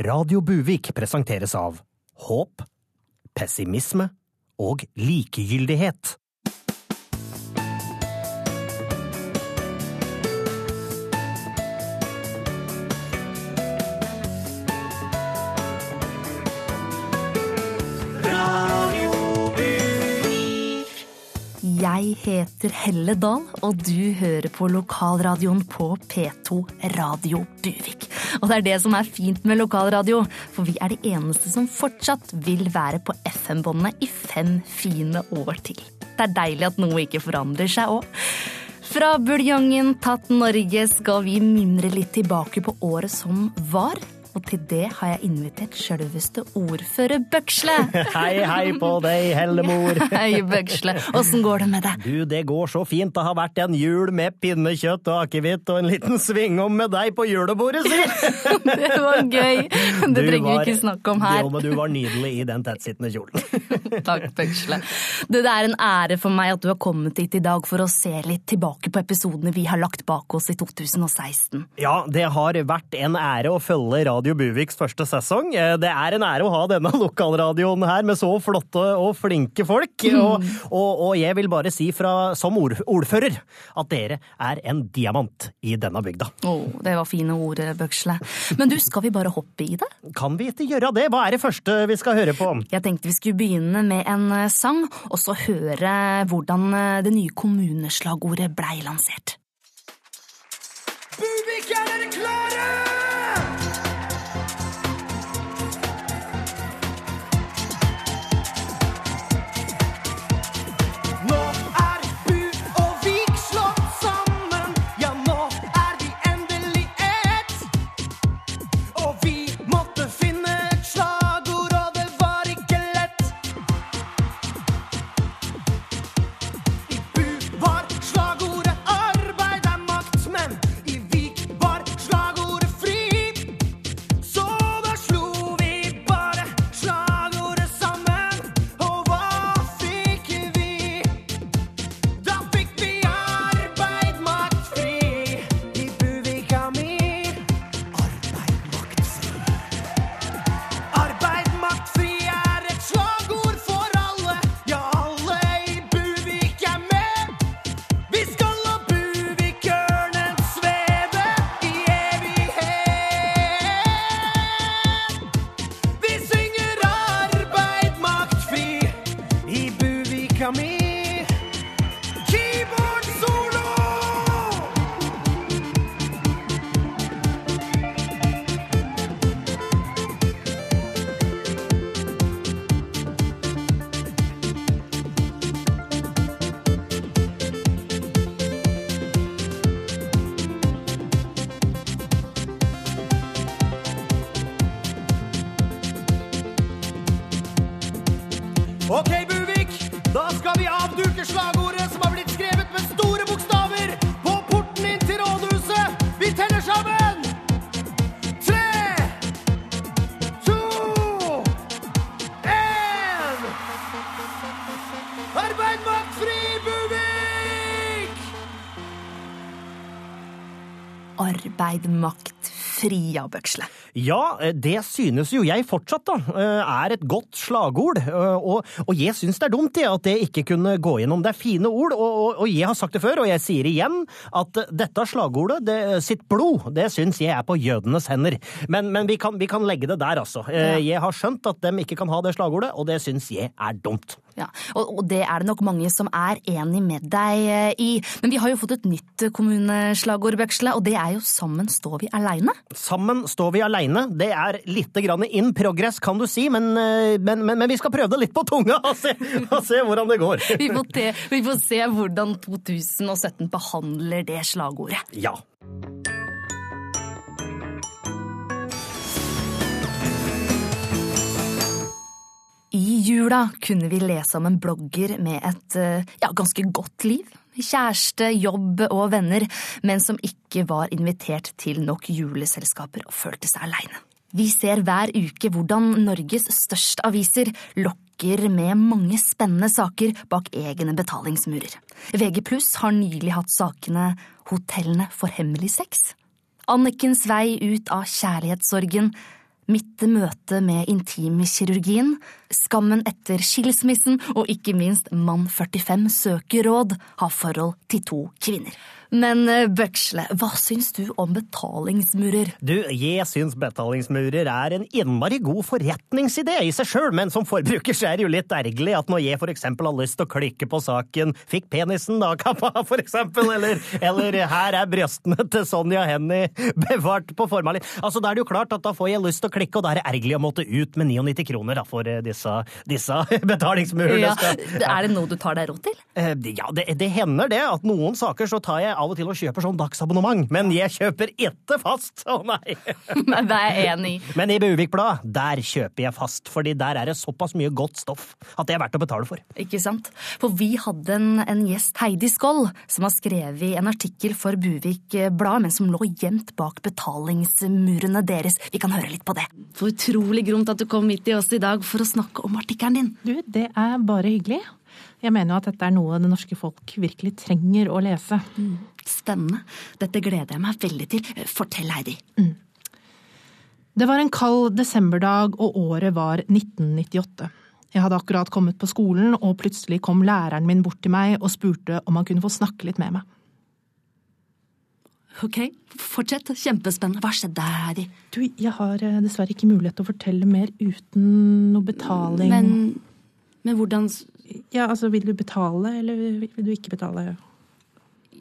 Radio Buvik presenteres av håp, pessimisme og likegyldighet. Jeg heter Helle Dahl, og du hører på lokalradioen på P2 Radio Buvik. Og det er det som er fint med lokalradio, for vi er de eneste som fortsatt vil være på FM-båndene i fem fine år til. Det er deilig at noe ikke forandrer seg òg. Fra buljongen tatt Norge skal vi mimre litt tilbake på året som var. Og til det har jeg invitert sjølveste ordfører Bøksle. Hei, hei på deg, Hellemor. Hei, Bøksle. Åssen går det med deg? Du, det går så fint. Det har vært en jul med pinnekjøtt og akevitt og en liten svingom med deg på julebordet, si! Det var gøy. Det Du trenger vi ikke snakke om her. Jo, men du var nydelig i den tettsittende kjolen. Takk, Bøksle. Det er en ære for meg at du har kommet hit i dag for å se litt tilbake på episodene vi har lagt bak oss i 2016. Ja, det har vært en ære å følge Radio Buviks første sesong. Eh, Det er en ære å ha denne lokalradioen her med så flotte og flinke folk. Og, og, og jeg vil bare si fra, som ord, ordfører at dere er en diamant i denne bygda. Å, det var fine ord, Bøksle. Men du, skal vi bare hoppe i det? Kan vi ikke gjøre det? Hva er det første vi skal høre på? Jeg tenkte vi skulle begynne med en eh, sang, og så høre hvordan eh, det nye kommuneslagordet blei lansert. Buvik, er dere klare? Arbeid, makt, fria, Bøksle. Ja, eh, det synes jo jeg fortsatt da, eh, er et godt slagord, eh, og, og jeg synes det er dumt jeg, at det ikke kunne gå gjennom. Det er fine ord, og, og, og jeg har sagt det før, og jeg sier igjen, at dette slagordet, det, sitt blod, det synes jeg er på jødenes hender. Men, men vi, kan, vi kan legge det der, altså. Jeg har skjønt at de ikke kan ha det slagordet, og det synes jeg er dumt. Ja, og, det er det nok mange som er enig med deg eh, i. Men vi har jo fått et nytt eh, kommuneslagord, Bøksle, og det er jo Sammen står vi aleine. Sammen står vi aleine. Det er lite grann in progress, kan du si, men, eh, men, men, men vi skal prøve det litt på tunga og se, og se hvordan det går. Vi får, te, vi får se hvordan 2017 behandler det slagordet. Ja. I jula kunne vi lese om en blogger med et eh, ja, ganske godt liv. Kjæreste, jobb og venner, men som ikke var invitert til nok juleselskaper og følte seg aleine. Vi ser hver uke hvordan Norges største aviser lokker med mange spennende saker bak egne betalingsmurer. VG pluss har nylig hatt sakene Hotellene for hemmelig sex, Annikens vei ut av kjærlighetssorgen, mitt møte med intimkirurgien, skammen etter skilsmissen og ikke minst Mann 45 søker råd, har forhold til to kvinner. Men eh, Bøksle, hva syns du om betalingsmurer? Du, jeg syns betalingsmurer er en innmari god forretningsidé i seg sjøl, men som forbruker så er det jo litt ergerlig at når jeg for eksempel har lyst til å klikke på saken 'Fikk penisen da kappa', for eksempel, eller, eller 'Her er brystene til Sonja Hennie bevart på formalin', altså da er det jo klart at da får jeg lyst til å klikke, og da er det ergerlig å måtte ut med 99 kroner da, for eh, disse, disse betalingsmurene. Ja, er det noe du tar deg råd til? Eh, Ja, det, det hender det at noen saker så tar jeg av og til og kjøper sånn dagsabonnement, men jeg kjøper ikke fast! Å nei! Nei, det er jeg enig i. Men i Buvik Blad, der kjøper jeg fast, fordi der er det såpass mye godt stoff at det er verdt å betale for. Ikke sant? For vi hadde en, en gjest, Heidi Skoll, som har skrevet en artikkel for Buvik Blad, men som lå gjemt bak betalingsmurene deres. Vi kan høre litt på det. For utrolig gromt at du kom hit til oss i dag for å snakke om artikkelen din. Du, det er bare hyggelig. Jeg mener jo at dette er noe det norske folk virkelig trenger å lese. Spennende. Dette gleder jeg meg veldig til. Fortell, Heidi. Det var en kald desemberdag, og året var 1998. Jeg hadde akkurat kommet på skolen, og plutselig kom læreren min bort til meg og spurte om han kunne få snakke litt med meg. Ok, fortsett. Kjempespennende. Hva skjedde, Heidi? Du, jeg har eh, dessverre ikke mulighet til å fortelle mer uten noe betaling. Men, men hvordan Ja, altså, vil du betale, eller vil du ikke betale?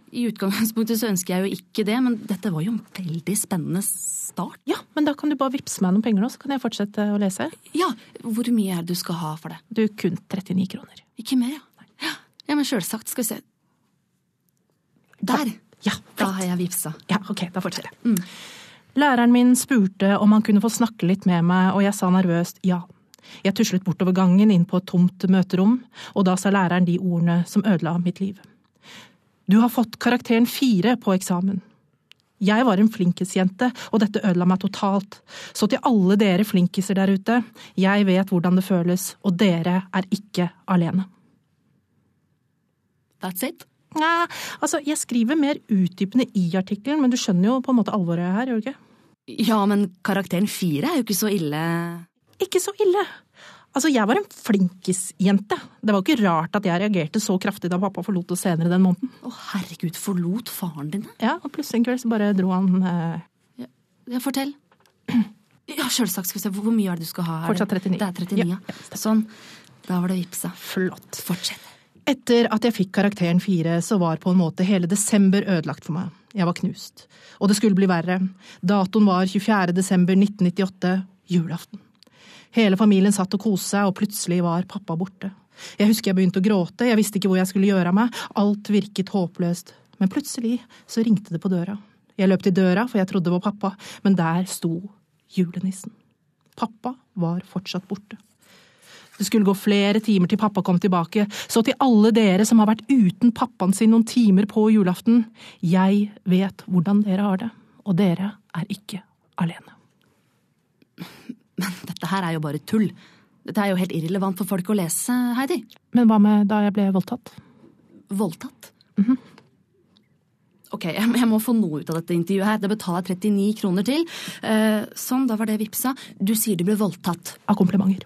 I utgangspunktet så ønsker jeg jo ikke det, men dette var jo en veldig spennende start. Ja, men da kan du bare vippse meg noen penger nå, så kan jeg fortsette å lese. Ja, hvor mye er det du skal ha for det? Du, kun 39 kroner. Ikke mer, ja. Ja, ja men sjølsagt. Skal vi se. Der! Ja, Da har jeg vippsa. Ja, ok, da fortsetter jeg. Læreren min spurte om han kunne få snakke litt med meg, og jeg sa nervøst ja. Jeg tuslet bortover gangen inn på et tomt møterom, og da sa læreren de ordene som ødela mitt liv. Du har fått karakteren fire på eksamen. Jeg var en flinkisjente, og dette ødela meg totalt. Så til alle dere flinkiser der ute, jeg vet hvordan det føles, og dere er ikke alene. That's it. Nja, altså, jeg skriver mer utdypende i artikkelen, men du skjønner jo på en måte alvoret her, gjør du ikke? Ja, men karakteren fire er jo ikke så ille. Ikke så ille. Altså, jeg var en flinkisjente. Det var ikke rart at jeg reagerte så kraftig da pappa forlot oss senere den måneden. Å, herregud, forlot faren din det? Ja, og plutselig en kveld så bare dro han eh, Ja, fortell. Ja, sjølsagt. Skal vi se, hvor mye er det du skal ha? her? Fortsatt 39. Det er 39, ja. Sånn. Da var det vipsa. flott. Fortsett. Etter at jeg fikk karakteren fire, så var på en måte hele desember ødelagt for meg. Jeg var knust. Og det skulle bli verre. Datoen var 24. desember 1998, julaften. Hele familien satt og koste seg, og plutselig var pappa borte. Jeg husker jeg begynte å gråte, jeg visste ikke hvor jeg skulle gjøre av meg, alt virket håpløst. Men plutselig så ringte det på døra. Jeg løp til døra, for jeg trodde det var pappa, men der sto julenissen. Pappa var fortsatt borte. Det skulle gå flere timer til pappa kom tilbake, så til alle dere som har vært uten pappaen sin noen timer på julaften, jeg vet hvordan dere har det, og dere er ikke alene. Men dette her er jo bare tull. Dette er jo helt irrelevant for folk å lese, Heidi. Men hva med da jeg ble voldtatt? Voldtatt. Ok, jeg må få noe ut av dette intervjuet her. Det betaler jeg 39 kroner til. Eh, sånn, da var det vipsa. Du sier du ble voldtatt. Av komplimenter.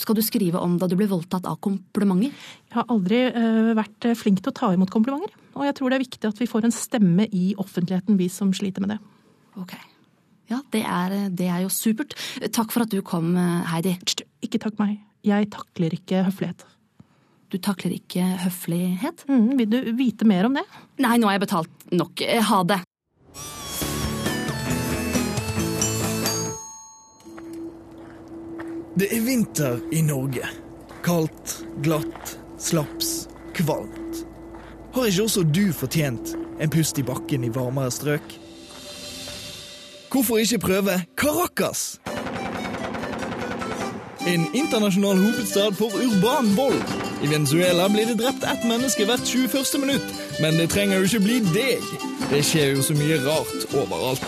Skal du skrive om da du ble voldtatt av komplimenter? Jeg har aldri uh, vært flink til å ta imot komplimenter, og jeg tror det er viktig at vi får en stemme i offentligheten, vi som sliter med det. Ok. Ja, det er, det er jo supert. Takk for at du kom, Heidi. Ikke takk meg. Jeg takler ikke høflighet. Du takler ikke høflighet? Mm, vil du vite mer om det? Nei, nå har jeg betalt nok. Ha det. Det er vinter i Norge. Kaldt, glatt, slaps, kvalmt. Har ikke også du fortjent en pust i bakken i varmere strøk? Hvorfor ikke prøve Caracas? En internasjonal hovedstad for urban vold. I Venezuela blir det drept ett menneske hvert 21. minutt, men det trenger jo ikke bli deg. Det skjer jo så mye rart overalt.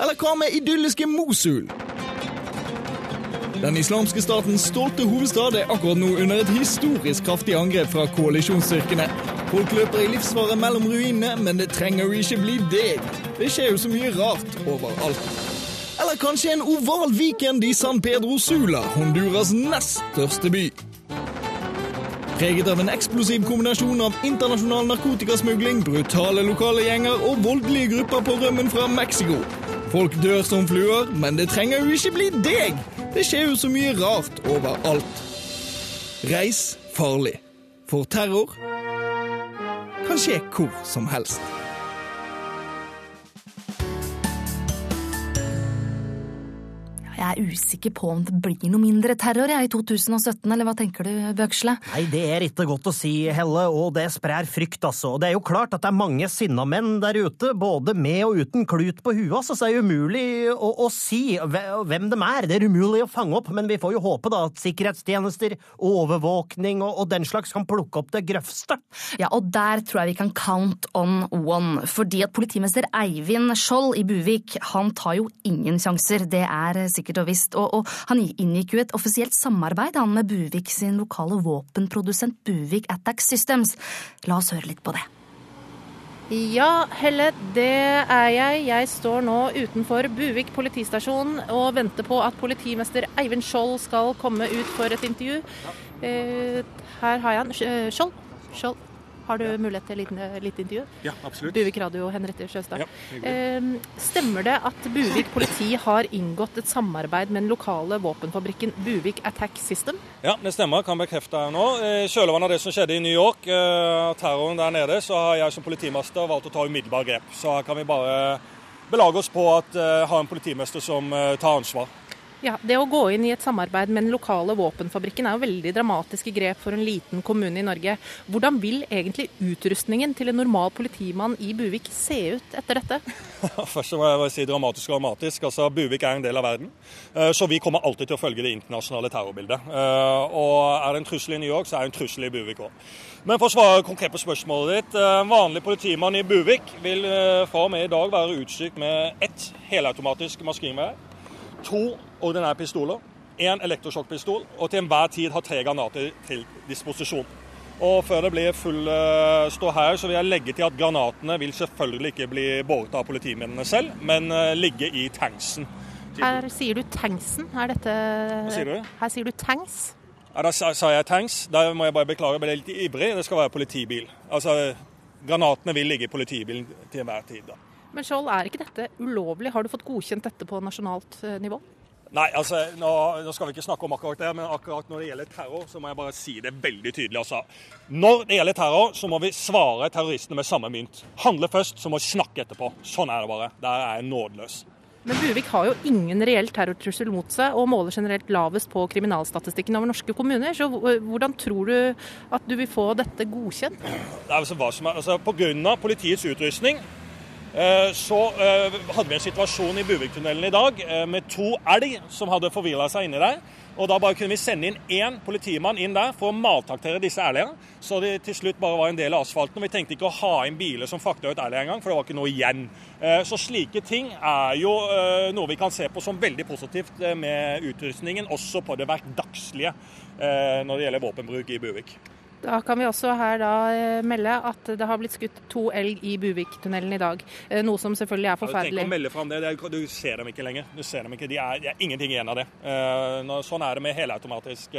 Eller hva med idylliske Mosul? Den islamske statens stolte hovedstad er akkurat nå under et historisk kraftig angrep fra koalisjonsstyrkene. Folk løper i livsfare mellom ruinene, men det trenger jo ikke bli deg. Det skjer jo så mye rart overalt. Eller kanskje en oval weekend i San Pedro Sula, Honduras nest største by. Preget av en eksplosiv kombinasjon av internasjonal narkotikasmugling, brutale lokale gjenger og voldelige grupper på rømmen fra Mexico. Folk dør som fluer, men det trenger jo ikke bli deg! Det skjer jo så mye rart overalt. Reis farlig. For terror kan skje hvor som helst. Jeg er usikker på om det blir noe mindre terror jeg, i 2017, eller hva tenker du, Bøksle? Nei, det er ikke godt å si, Helle, og det sprer frykt, altså. Og det er jo klart at det er mange sinna menn der ute, både med og uten klut på altså, så det er umulig å, å si hvem de er. Det er umulig å fange opp, men vi får jo håpe da at sikkerhetstjenester, overvåkning og, og den slags kan plukke opp det grøvste. Ja, og der tror jeg vi kan count on one, fordi at politimester Eivind Skjold i Buvik, han tar jo ingen sjanser, det er sikkert sikkert og visst, og, og han inngikk jo et offisielt samarbeid han med Buvik sin lokale våpenprodusent Buvik Attack Systems. La oss høre litt på det. Ja, Helle, det er jeg. Jeg står nå utenfor Buvik politistasjon og venter på at politimester Eivind Skjold skal komme ut for et intervju. Eh, her har jeg han. Skjold? Skjold. Har du mulighet til et lite intervju? Ja, absolutt. Buvik radio, Henriette Sjøstad. Ja, eh, stemmer det at Buvik politi har inngått et samarbeid med den lokale våpenfabrikken Buvik Attack System? Ja, det stemmer. Kan bekrefte her nå. I kjølvannet av det som skjedde i New York, eh, terroren der nede, så har jeg som politimester valgt å ta umiddelbar grep. Så her kan vi bare belage oss på at uh, ha en politimester som tar ansvar. Ja, Det å gå inn i et samarbeid med den lokale våpenfabrikken er jo veldig dramatiske grep for en liten kommune i Norge. Hvordan vil egentlig utrustningen til en normal politimann i Buvik se ut etter dette? Først må jeg si dramatisk og dramatisk. Altså, Buvik er en del av verden, eh, så vi kommer alltid til å følge det internasjonale terrorbildet. Eh, og er det en trussel i New York, så er det en trussel i Buvik òg. Men for å svare konkret på spørsmålet ditt. En eh, vanlig politimann i Buvik vil fra og med i dag være utstyrt med ett helautomatisk maskingevær to ordinære pistoler, én elektrosjokkpistol, og til enhver tid ha tre granater til disposisjon. Og Før det blir full stå her, så vil jeg legge til at granatene vil selvfølgelig ikke bli båret av politimennene selv, men uh, ligge i tanksen. Her sier du tanksen. Er dette Hva sier du? Her sier du tanks. Ja, Da sa jeg tanks. Da må jeg bare beklage, jeg ble litt ivrig. Det skal være politibil. Altså, Granatene vil ligge i politibilen til enhver tid. da. Men Skjold, er ikke dette ulovlig? Har du fått godkjent dette på nasjonalt eh, nivå? Nei, altså, nå, nå, skal vi ikke snakke om akkurat det, men akkurat når det gjelder terror, så må jeg bare si det veldig tydelig. altså. Når det gjelder terror, så må vi svare terroristene med samme mynt. Handle først, så må vi snakke etterpå. Sånn er det bare. Der er jeg nådeløs. Men Buvik har jo ingen reell terrortrussel mot seg, og måler generelt lavest på kriminalstatistikken over norske kommuner. Så hvordan tror du at du vil få dette godkjent? Det er altså, hva som er, altså, Pga. politiets utrustning så eh, hadde vi en situasjon i Buviktunnelen i dag eh, med to elg som hadde forvilla seg inni der. Og Da bare kunne vi sende inn én politimann inn der for å maltraktere disse elgene. Så det til slutt bare var en del av asfalten. og Vi tenkte ikke å ha inn biler som frakta ut elg engang, for det var ikke noe igjen. Så slike ting er jo noe vi kan se på som veldig positivt med utrustningen, også på det hverdagslige når det gjelder våpenbruk i Buvik. Da kan vi også her da eh, melde at det har blitt skutt to elg i Buviktunnelen i dag. Eh, noe som selvfølgelig er forferdelig. Tenk å melde frem det. Du ser dem ikke lenger. Du ser dem ikke. De er, de er ingenting igjen av det. Eh, sånn er det med helautomatisk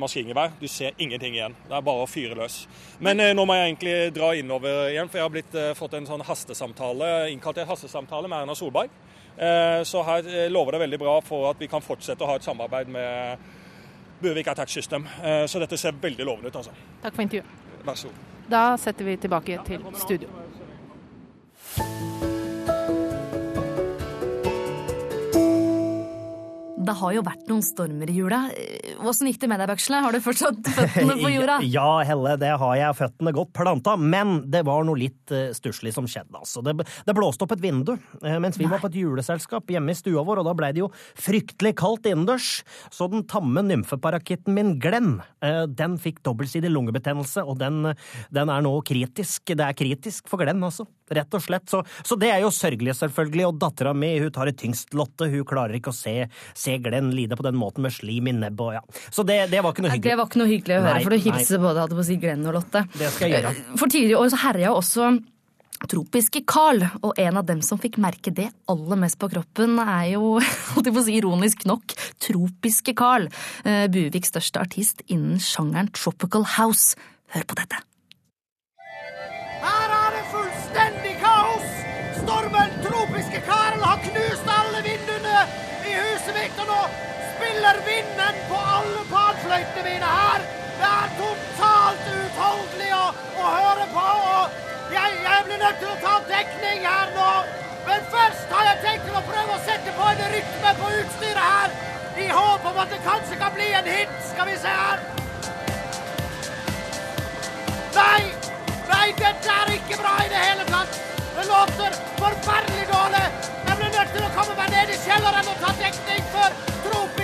maskingevær. Du ser ingenting igjen. Det er bare å fyre løs. Men nå må jeg egentlig dra innover igjen, for jeg har blitt, fått en sånn hastesamtale, innkalt til hastesamtale med Erna Solberg. Så her lover det veldig bra for at vi kan fortsette å ha et samarbeid med Buvik Attack System. Eh, så dette ser veldig lovende ut. altså. Takk for intervjuet. Vær så god. Da setter vi tilbake til studio. Det har jo vært noen stormer i jula. Åssen gikk det med deg, Bøksle? Har du fortsatt føttene på jorda? ja, Helle, det har jeg. Føttene godt planta. Men det var noe litt uh, stusslig som skjedde, altså. Det, det, blåste opp et vindu uh, mens vi Nei. var på et juleselskap hjemme i stua vår, og da blei det jo fryktelig kaldt innendørs. Så den tamme nymfeparakitten min, Glenn, uh, den fikk dobbeltsidig lungebetennelse, og den, den, er nå kritisk. Det er kritisk for Glenn, altså. Rett og slett. Så, så det er jo sørgelig, selvfølgelig. Og dattera mi, hun tar et tyngst, Lotte. Hun klarer ikke å se, se se Glenn lide på den måten med slim i nebbet og ja. Så det, det, var ikke noe hyggelig. Det var ikke noe hyggelig å høre, nei, for du hilser både hadde på å si Glenn og Lotte. Det skal jeg gjøre. Eh, for tidligere år så herja også Tropiske Carl, og en av dem som fikk merke det aller mest på kroppen, er jo, holdt jeg på å si ironisk nok, Tropiske Carl, eh, Buviks største artist innen sjangeren tropical house. Hør på dette. Alle mine her. Det er totalt uutholdelig å, å høre på, og jeg, jeg blir nødt til å ta dekning her nå. Men først har jeg tenkt til å prøve å sette på en rytme på utstyret her, i håp om at det kanskje kan bli en hit. Skal vi se her. Nei! Nei, dette er ikke bra i det hele tatt. Det låter forferdelig dårlig. Jeg blir nødt til å komme meg ned i kjelleren og ta dekning før tropiske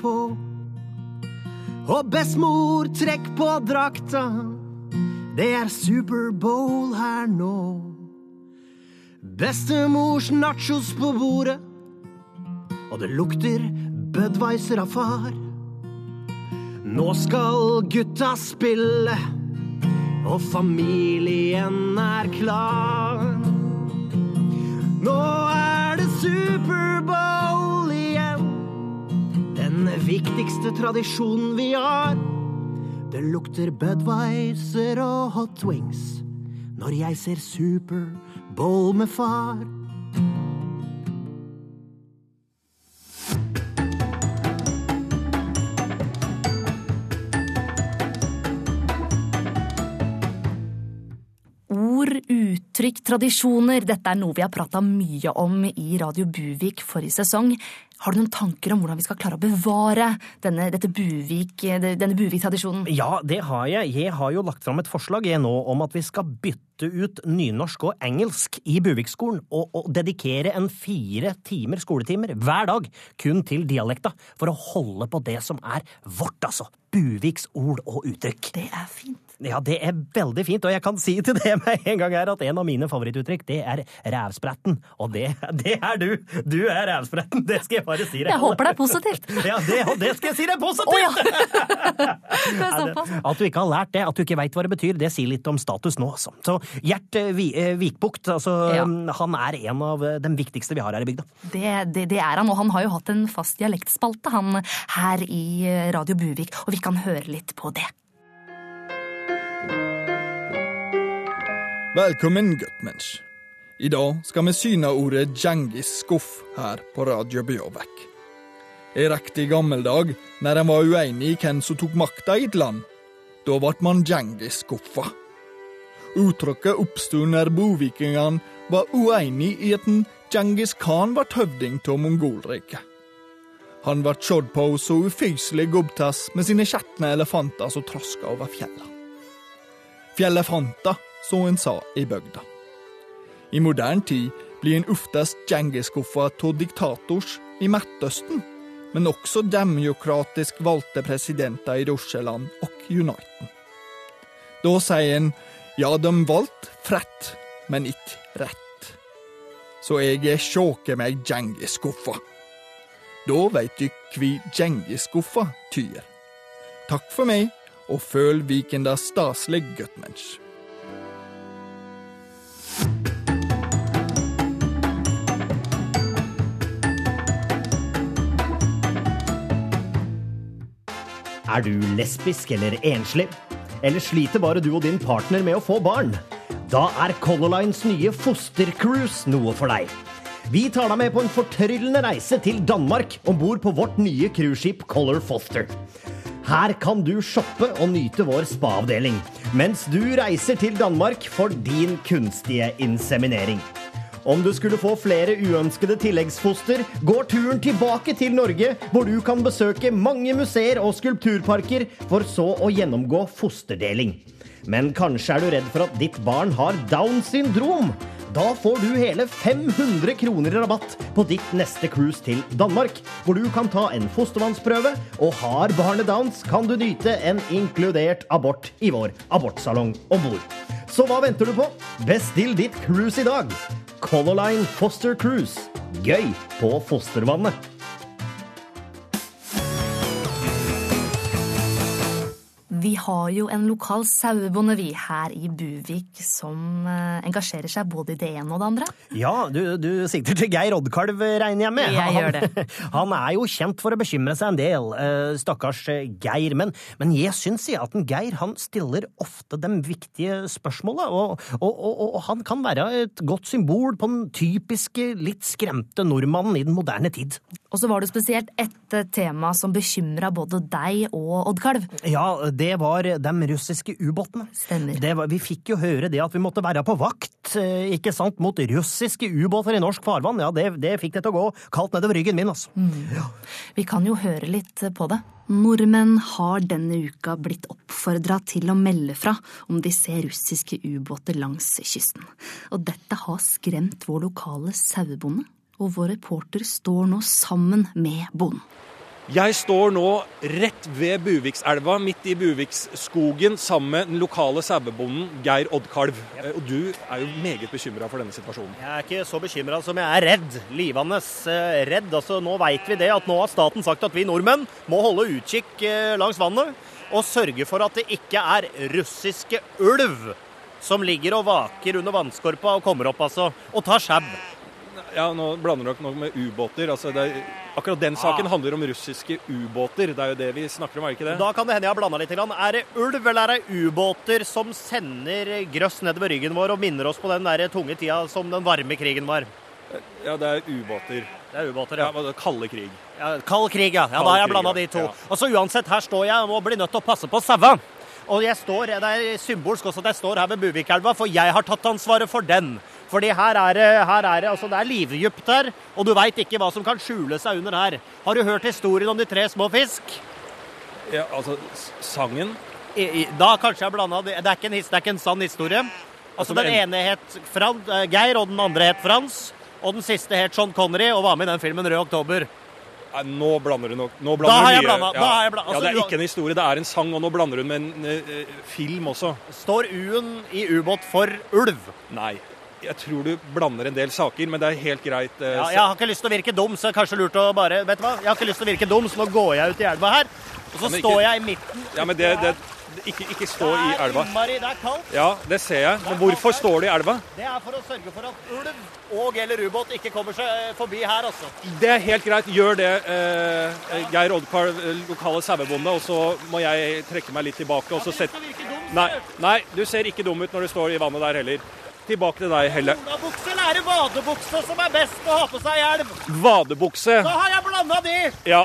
på. Og bestemor trekk på drakta, det er Superbowl her nå. Bestemors nachos på bordet, og det lukter Budwiser av far. Nå skal gutta spille, og familien er klar. Nå er viktigste tradisjonen vi har. Det lukter Budwiser og hot wings når jeg ser Superbowl med far. Uttrykk, tradisjoner. Dette er noe vi har prata mye om i Radio Buvik forrige sesong. Har du noen tanker om hvordan vi skal klare å bevare denne, dette Buvik, denne Buvik-tradisjonen? Ja, det har jeg. Jeg har jo lagt fram et forslag jeg nå om at vi skal bytte ut nynorsk og engelsk i Buvikskolen, og, og dedikere en fire timer skoletimer hver dag kun til dialekta, for å holde på det som er vårt, altså. Buviks ord og uttrykk. Det er fint. Ja, det er veldig fint, og jeg kan si til det med en gang her at en av mine favorittuttrykk, det er rævspretten. Og det, det er du! Du er rævspretten, det skal jeg bare si deg. Jeg håper det er positivt. Ja, det, det skal jeg si deg positivt! Oh, ja! Det. At du ikke har lært det, at du ikke veit hva det betyr, det sier litt om status nå, altså. Så Gjert eh, eh, Vikbukt, altså, Ja. han er en av eh, de viktigste vi har her i bygda. Det, det, det er han, og han har jo hatt en fast dialektspalte, han her i Radio Buvik, og vi kan høre litt på det. Velkommen, guttmensch. I dag skal vi syne ordet Djengis skuff her på Radio Bjørvek. I riktig gammeldag, når en var uenig i hvem som tok makta i et land, da ble man Djengis skuffa. Uttrykket oppsto når bovikingene var uenig i at en Djengis Khan ble høvding av Mongolriket. Han ble sett på så ufyselig gubbtass med sine skjetne elefanter som traska over fjella. Fjellefanta, så en sa i bygda. I moderne tid blir en oftest Djengis-skuffa av diktators i Midtøsten, men også demokratisk valgte presidenter i Russland og Uniten. Da sier en ja, de valgte frett, men ikke rett. Så jeg er sjåke meg Djengis-skuffa. Da veit du kvi Djengis-skuffa tyr. Takk for meg, og føl Vikenda staselig, guttmensch. Er du lesbisk eller enslig? Eller sliter bare du og din partner med å få barn? Da er Color Lines nye fostercruise noe for deg. Vi tar deg med på en fortryllende reise til Danmark om bord på vårt nye cruiseskip Color Foster. Her kan du shoppe og nyte vår spa-avdeling, mens du reiser til Danmark for din kunstige inseminering. Om du skulle få flere uønskede tilleggsfoster, går turen tilbake til Norge, hvor du kan besøke mange museer og skulpturparker, for så å gjennomgå fosterdeling. Men kanskje er du redd for at ditt barn har Downs syndrom? Da får du hele 500 kroner i rabatt på ditt neste cruise til Danmark, hvor du kan ta en fostervannsprøve, og har barnet Downs, kan du nyte en inkludert abort i vår abortsalong om bord. Så hva venter du på? Bestill ditt cruise i dag! Color Line Foster Cruise. Gøy på fostervannet. Vi har jo en lokal sauebonde, vi, her i Buvik, som eh, engasjerer seg både i det ene og det andre. Ja, du, du sikter til Geir Oddkalv, regner jeg med? Jeg gjør det. Han er jo kjent for å bekymre seg en del, eh, stakkars eh, Geir. Men, men jeg syns at en Geir han stiller ofte de viktige spørsmåla, og, og, og, og han kan være et godt symbol på den typiske, litt skremte nordmannen i den moderne tid. Og så var det spesielt ett tema som bekymra både deg og Oddkalv. Ja, det var de russiske ubåtene. Stemmer. Det var, vi fikk jo høre det at vi måtte være på vakt eh, ikke sant, mot russiske ubåter i norsk farvann. Ja, det, det fikk det til å gå kaldt nedover ryggen min, altså. Vi kan jo høre litt på det. Nordmenn har denne uka blitt oppfordra til å melde fra om de ser russiske ubåter langs kysten. Og dette har skremt vår lokale sauebonde, og vår reporter står nå sammen med bonden. Jeg står nå rett ved Buvikselva, midt i Buviksskogen, sammen med den lokale sauebonden Geir Oddkalv. Eh, Og du er jo meget bekymra for denne situasjonen. Jeg er ikke så bekymra som jeg er redd. Livende eh, redd. Altså, nå veit vi det at nå har staten sagt at vi nordmenn må holde utkikk eh, langs vannet og sørge for at det ikke er russiske ulv som ligger og vaker under vannskorpa og kommer opp, altså, og tar sjau. Ja, Nå blander dere noe med ubåter. Altså, er, akkurat den saken handler om russiske ubåter. Det er jo det vi snakker om, er det ikke det? Da kan det hende jeg har blanda litt. Er det ulv eller er det ubåter som sender grøss nedover ryggen vår og minner oss på den der tunge tida som den varme krigen var? Ja, det er ubåter. Det er ubåter, Ja, ja. Kalde krig. ja kald krig, ja. ja da har jeg blanda de to. Ja. Altså uansett, her står jeg og blir nødt til å passe på sauene. Og jeg står, det er symbolsk også at jeg står her ved Buvikelva, for jeg har tatt ansvaret for den. Fordi her er det, her er det, altså det er livdypt her, og du veit ikke hva som kan skjule seg under her. Har du hørt historien om de tre små fisk? Ja, altså, sangen I, i, da kanskje jeg blanda det. Det er ikke en, det er ikke en sann historie. Altså Altså, Den ene het Fran, eh, Geir, og den andre het Frans. Og den siste het Sean Connery og var med i den filmen Rød oktober. Nei, Nå blander du nok nå blander da har jeg blanda. ja, Altså, Det er ikke en historie, det er en sang, og nå blander hun med en uh, film også. Står U-en i ubåt for ulv? Nei. Jeg tror du blander en del saker, men det er helt greit. eh, Ja, jeg har ikke lyst til å virke dum, så det er kanskje lurt å bare Vet du hva? Jeg har ikke lyst til å virke dum, så nå går jeg ut i elva her. Og så Ja, ikke- står jeg i midten. ja, men det, det, ikke, ikke stå i elva. innmari, det er kaldt. Ja, det ser jeg. Men hvorfor står du i elva? Det er for å sørge for at ulv og eller ubåt ikke kommer seg eh, forbi her, altså. Det er helt greit. Gjør det, eh, Geir Oddkar, eh, lokale sauebonde, og så må jeg trekke meg litt tilbake. og så sette... Nei, nei, du ser ikke dum ut når du står i vannet der heller. Tilbake til deg, Helle. Bukse eller er det vadebukse som er best å ha på seg i elv? Vadebukse. Da har jeg blanda de! Ja.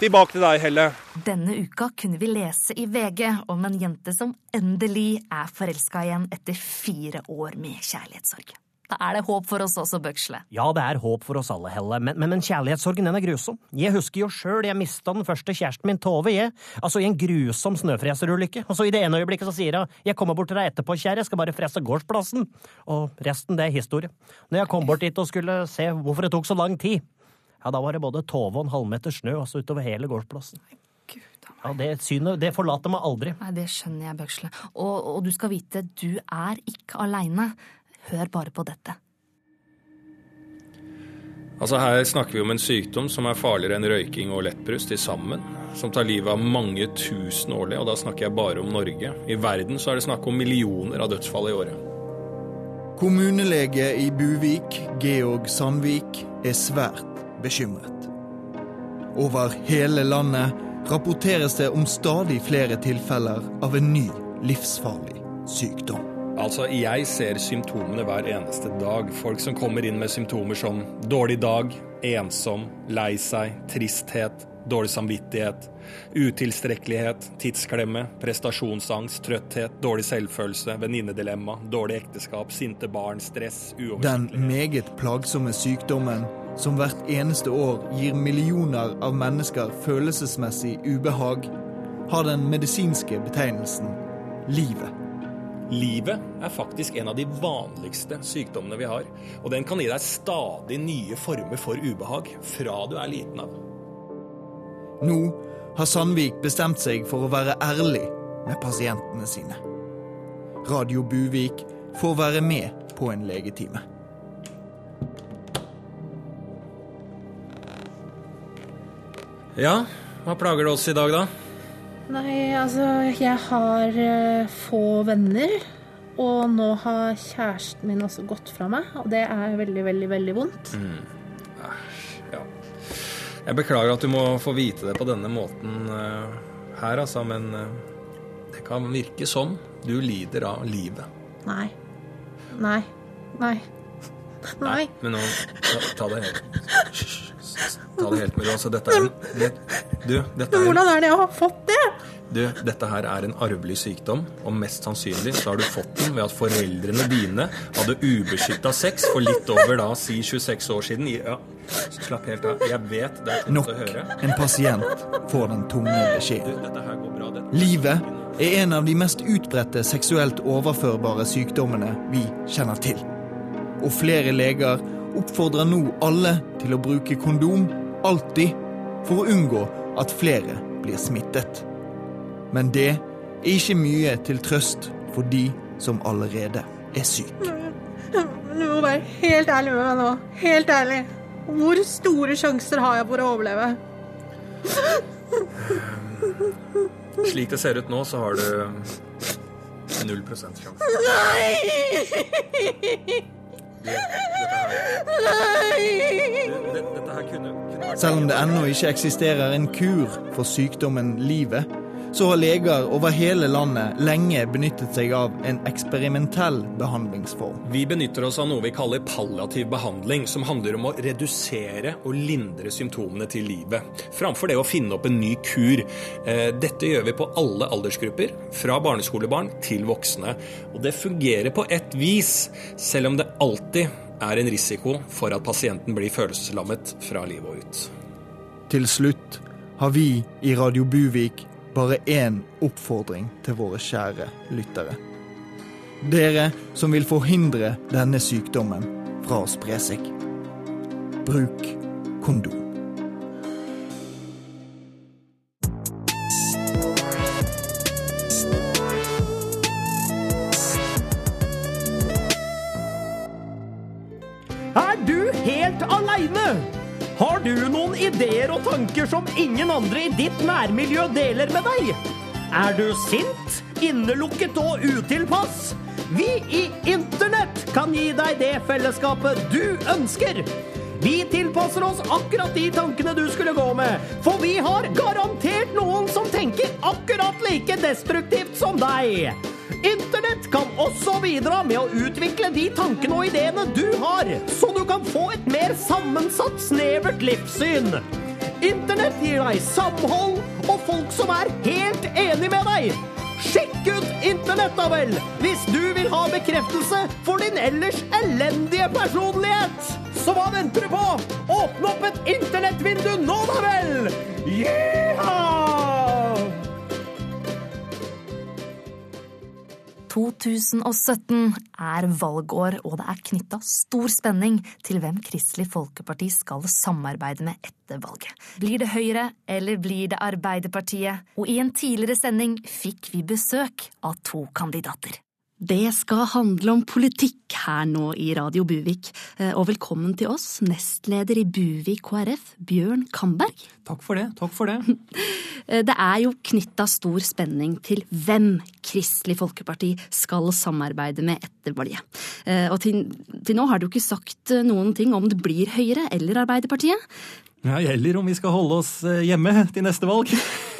Tilbake til deg, Helle. Denne uka kunne vi lese i VG om en jente som endelig er forelska igjen etter fire år med kjærlighetssorg. Da er det håp for oss også, Bøksle. Ja, det er håp for oss alle, Helle, men, men, men kjærlighetssorgen den er grusom. Jeg husker jo sjøl jeg mista den første kjæresten min, Tove, jeg. Altså i en grusom snøfreserulykke. Og så i det ene øyeblikket så sier hun 'jeg kommer bort til deg etterpå, kjære, jeg skal bare frese gårdsplassen'. Og resten, det er historie. Når jeg kom bort dit og skulle se hvorfor det tok så lang tid, ja, da var det både Tove og en halvmeter snø altså utover hele gårdsplassen. Ja, det synet, det forlater meg aldri. Nei, det skjønner jeg, Bøksle. Og, og du skal vite, du er ikke aleine. Hør bare på dette. Altså Her snakker vi om en sykdom som er farligere enn røyking og lettbrus til sammen. Som tar livet av mange tusen årlig, og da snakker jeg bare om Norge. I verden så er det snakk om millioner av dødsfall i året. Kommunelege i Buvik, Georg Sandvik, er svært bekymret. Over hele landet rapporteres det om stadig flere tilfeller av en ny livsfarlig sykdom. Altså, jeg ser symptomene hver eneste dag. Folk som kommer inn med symptomer som dårlig dag, ensom, lei seg, tristhet, dårlig samvittighet, utilstrekkelighet, tidsklemme, prestasjonsangst, trøtthet, dårlig selvfølelse, venninnedilemma, dårlig ekteskap, sinte barn, stress, Den meget plagsomme sykdommen som hvert eneste år gir millioner av mennesker følelsesmessig ubehag, har den medisinske betegnelsen livet. Livet er faktisk en av de vanligste sykdommene vi har, og den kan gi deg stadig nye former for ubehag fra du er liten av. Nå har Sandvik bestemt seg for å være ærlig med pasientene sine. Radio Buvik får være med på en legetime. Ja, hva plager det oss i dag, da? Nei, altså, jeg har eh, få venner. Og nå har kjæresten min også gått fra meg, og det er veldig, veldig, veldig vondt. Ja. Jeg beklager at du må få vite det på denne måten eh, her, altså, men eh, det kan virke sånn. Du lider av livet. Nei. Nei. Nei. Nei. Men nå, ta, det helt Ta det helt med ro. Altså, dette er en Du, dette er Hvordan er det jeg har fått det? Du, dette her er en arvelig sykdom, og mest sannsynlig så har du fått den ved at foreldrene dine hadde ubeskytta sex for litt over da si 26 år siden. Ja, slapp helt av. Jeg vet det er Nok tungt å høre. en pasient får den tunge beskjeden. Livet er en av de mest utbredte seksuelt overførbare sykdommene vi kjenner til. Og flere leger oppfordrer nå alle til å bruke kondom alltid for å unngå at flere blir smittet. Men det er ikke mye til trøst for de som allerede er syke. Du må være helt ærlig med meg nå. Helt ærlig. Hvor store sjanser har jeg for å overleve? Slik det ser ut nå, så har du null prosent sjanse. Nei! dette her, du, dette her kunne, Selv om det ennå ikke eksisterer en kur for sykdommen livet, så har leger over hele landet lenge benyttet seg av en eksperimentell behandlingsform. Vi benytter oss av noe vi kaller palliativ behandling, som handler om å redusere og lindre symptomene til livet, framfor det å finne opp en ny kur. Eh, Dette gjør vi på alle aldersgrupper, fra barneskolebarn til voksne. Og det fungerer på ett vis, selv om det alltid er en risiko for at pasienten blir følelseslammet fra livet og ut. Til slutt har vi i Radio Buvik bare én oppfordring til våre kjære lyttere. Dere som vil forhindre denne sykdommen fra å spre seg. Bruk kondom. Tanker som ingen andre i ditt nærmiljø deler med deg? Er du sint, innelukket og utilpass? Vi i Internett kan gi deg det fellesskapet du ønsker. Vi tilpasser oss akkurat de tankene du skulle gå med, for vi har garantert noen som tenker akkurat like destruktivt som deg. Internett kan også bidra med å utvikle de tankene og ideene du har, så du kan få et mer sammensatt, snevert livssyn. Internett gir deg samhold og folk som er helt enig med deg. Sjekk ut Internett, da vel, hvis du vil ha bekreftelse for din ellers elendige personlighet. Så hva venter du på? Åpne opp et internettvindu nå, da vel! Yeehaw! 2017 er valgår, og det er knytta stor spenning til hvem Kristelig Folkeparti skal samarbeide med etter valget. Blir det Høyre, eller blir det Arbeiderpartiet? Og i en tidligere sending fikk vi besøk av to kandidater. Det skal handle om politikk her nå i Radio Buvik, Eh, og velkommen til oss, nestleder i Buvik KrF, Bjørn Kamberg. Takk for det. Takk for det. Eh, Det er jo knytta stor spenning til hvem Kristelig Folkeparti skal samarbeide med etter valget. Eh, Og til, til nå har du ikke sagt noen ting om det blir Høyre eller Arbeiderpartiet. Ja, Eller om vi skal holde oss eh, hjemme til neste valg.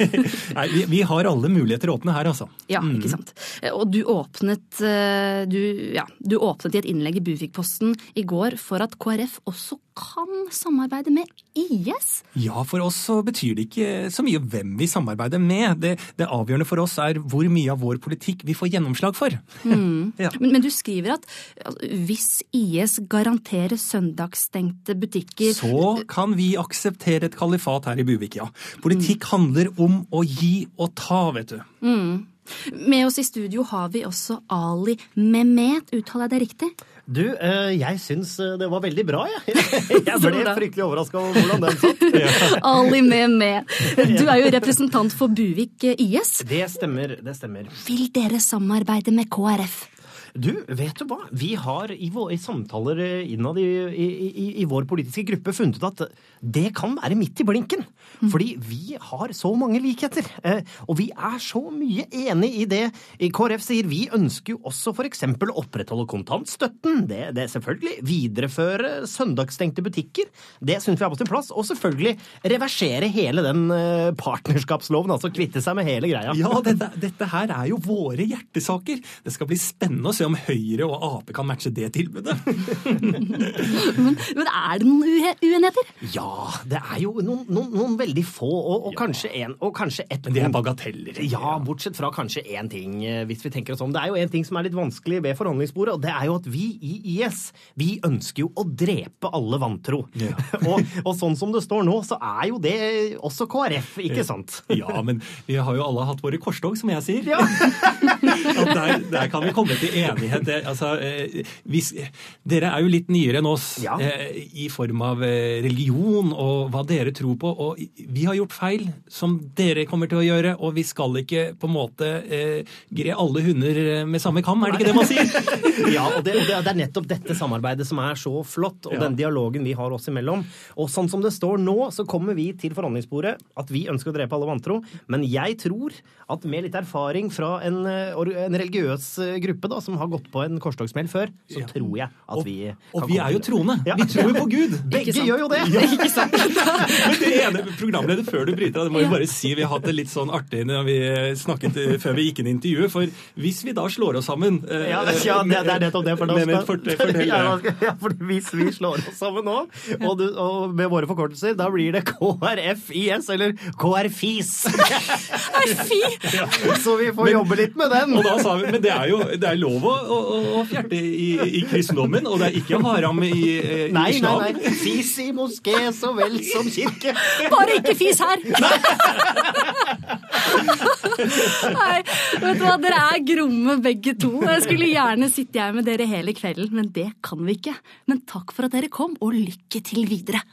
Nei, vi, vi har alle muligheter åpne her, altså. Ja, ikke sant. Eh, Og du åpnet, eh, du, ja, du åpnet i et innlegg i Bufikposten i går for at KrF også kan samarbeide med IS? Ja, for oss så betyr det ikke så mye hvem vi samarbeider med. Det, det avgjørende for oss er hvor mye av vår politikk vi får gjennomslag for. Mm. Ja. Men, men, du skriver at altså, hvis IS garanterer søndagsstengte butikker Så kan vi akseptere et kalifat her i Buvik, ja. Politikk handler om å gi og ta, vet du. Mm. Med oss i studio har vi også Ali Mehmet, uttaler jeg det riktig? Du, eh, jeg syns eh, det var veldig bra, jeg. Jeg ble fryktelig overraska over hvordan den satt. Ali med med. du er jo representant for Buvik eh, IS. Det stemmer, det stemmer. Vil dere samarbeide med KrF? Du, vet du hva? Vi har i, vår, i samtaler innad i, i, i, vår politiske gruppe funnet ut at det kan være midt i blinken. Mm. Fordi vi har så mange likheter. Eh, og vi er så mye enig i det. KrF sier vi ønsker jo også f.eks. å opprettholde kontantstøtten. Det, det selvfølgelig. Videreføre søndagsstengte butikker. Det syns vi er på sin plass. Og selvfølgelig reversere hele den partnerskapsloven. Altså kvitte seg med hele greia. Ja, dette, dette her er jo våre hjertesaker. Det skal bli spennende å se om Høyre og Ap kan matche det tilbudet. men, men, er det noen uenigheter? Ja, det er jo noen, noen, noen veldig få, og, og, ja. kanskje en, og kanskje ett Men det er bagateller. Ja, bortsett fra kanskje én ting, eh, hvis vi tenker oss om. Det er jo en ting som er litt vanskelig ved forhandlingsbordet, og det er jo at vi i IS vi ønsker jo å drepe alle vantro. Ja. og, og, sånn som det står nå, så er jo det også KrF, ikke sant? ja, men vi har jo alle hatt våre korstog, som jeg sier. Ja. der, der kan vi komme til enighet. Det, altså, eh, hvis, dere er jo litt nyere enn oss ja. eh, i form av eh, religion og hva dere tror på. Og vi har gjort feil, som dere kommer til å gjøre, og vi skal ikke på en måte eh, gre alle hunder med samme kam, er det ikke det man sier? ja, og det, og det, er nettopp dette samarbeidet som er så flott, og ja. den dialogen vi har oss imellom. Og sånn som det står nå, så kommer vi til forhandlingsbordet at vi ønsker å drepe alle vantro, men jeg tror at med litt erfaring fra en, en religiøs gruppe da, som har gått på en korstogssmell før, så ja. tror jeg at vi og, kan Og vi er jo troende. Ja. Vi tror jo på Gud. Begge gjør jo det! Ja. Ikke sant? Men det ene programleder før du bryter av, det må jo bare si vi har hatt det litt sånn artig når vi snakket eh, før vi gikk inn i intervjuet. For hvis vi da slår oss sammen eh, Ja, det, det, er nettopp det. For, men, for, fortell ja, for hvis vi slår oss sammen nå, og, du, og med våre forkortelser, da blir det KrFIS, eller KrFIS. Fy! Så vi får jobbe litt med den. Og da sa vi, Men det er jo det er lov å, å, å fjerte i, i, kristendommen, og det er ikke haram i, i nei, islam. Nei, nei, Fis i moské så vel som kirke. Bare ikke fis her! nei, vet du hva, dere er gromme begge to. Jeg skulle gjerne sitte her med dere hele kvelden, men det kan vi ikke. Men takk for at dere kom, og lykke til videre.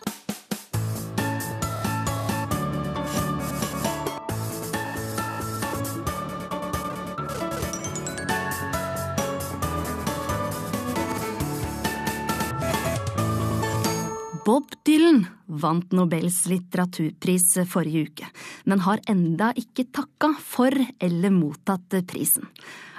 Bob Dylan vant Nobels litteraturpris forrige uke, men har enda ikke takka for eller mottatt prisen.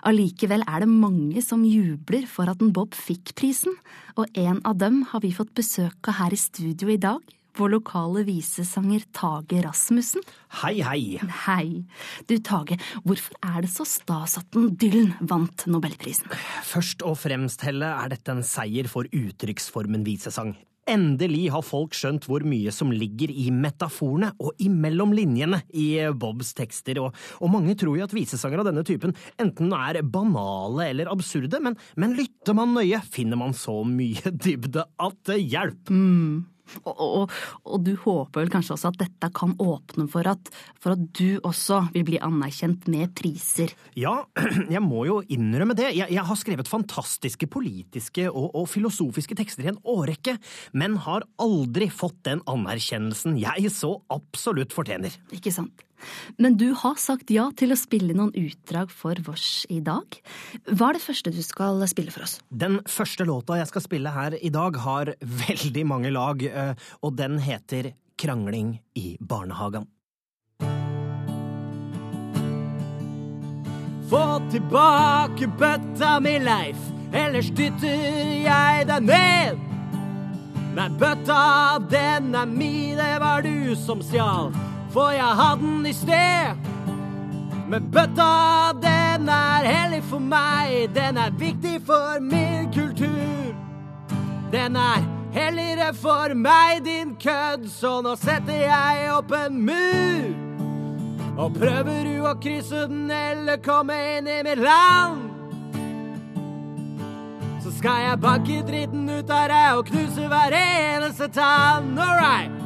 Allikevel er det mange som jubler for at en Bob fikk prisen, og en av dem har vi fått besøk av her i studio i dag, vår lokale visesanger Tage Rasmussen. Hei, hei. Hei. Du Tage, hvorfor er det så stas at Dylan vant nobelprisen? Først og fremst, Helle, er dette en seier for uttrykksformen visesang. Endelig har folk skjønt hvor mye som ligger i metaforene og imellom linjene i Bobs tekster, og, og mange tror jo at visesanger av denne typen enten er banale eller absurde, men, men lytter man nøye, finner man så mye dybde at det hjelper. Mm. Og, og, og, du håper vel kanskje også at dette kan åpne for at, for at, du også vil bli anerkjent med priser? Ja, jeg må jo innrømme det. Jeg, jeg har skrevet fantastiske politiske og, og, filosofiske tekster i en årrekke, men har aldri fått den anerkjennelsen jeg så absolutt fortjener. Ikke sant. Men du har sagt ja til å spille noen utdrag for vårs i dag. Hva er det første du skal spille for oss? Den første låta jeg skal spille her i dag, har veldig mange lag, eh, og den heter Krangling i barnehagen. Få tilbake bøtta mi, Leif, ellers dytter jeg deg ned. Nei, bøtta, den er mi, det var du som stjal for jeg hadde den i sted. Men bøtta, den er hellig for meg, den er viktig for min kultur. Den er Helligere for meg, din kødd, så nå setter jeg opp en mur. Og prøver du å krysse den eller komme inn i mitt land, så skal jeg banke dritten ut av deg og knuse hver eneste tann. All right.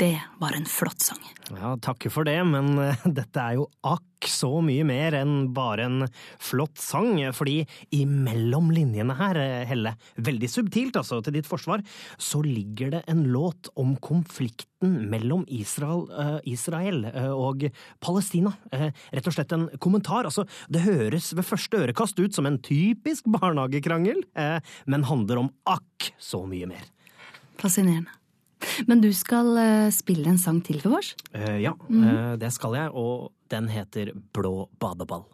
Det var en flott sang. Ja, takk for det, men eh, dette er jo akk så mye mer enn bare en flott sang, fordi imellom linjene her, eh, Helle, veldig subtilt altså, til ditt forsvar, så ligger det en låt om konflikten mellom Israel, eh, Israel eh, og Palestina. Eh, rett og slett en kommentar. Altså, det høres ved første ørekast ut som en typisk barnehagekrangel, eh, men handler om akk så mye mer. Fascinerende. Men du skal eh, spille en sang til for oss? Eh, ja, eh, det skal jeg, og den heter Blå badeball.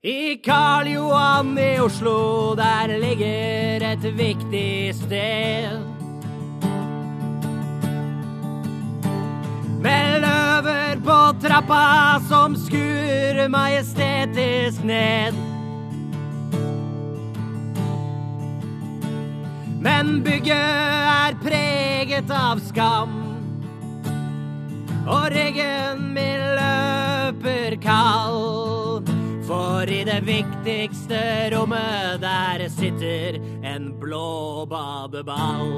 I Karl Johan i Oslo, der ligger et viktig sted. Med løver på trappa som skuer majestetisk ned. Men bygget er preget av skam. Og ryggen min løper kald. For i det viktigste rommet der sitter en blå badeball.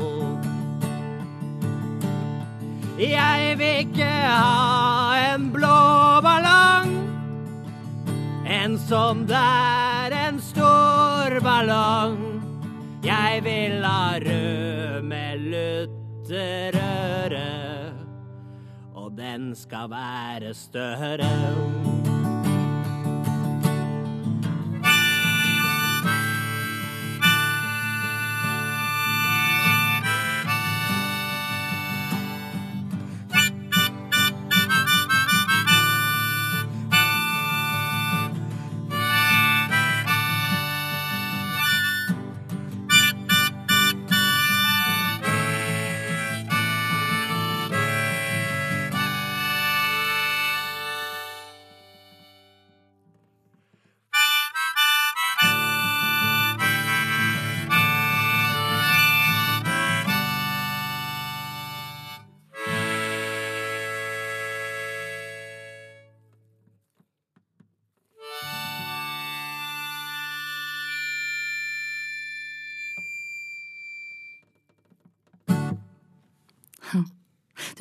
Jeg vil ikke ha en blå ballong. En sånn der, en stor ballong. Jeg vil ha rød med lutterøre, og den skal være større.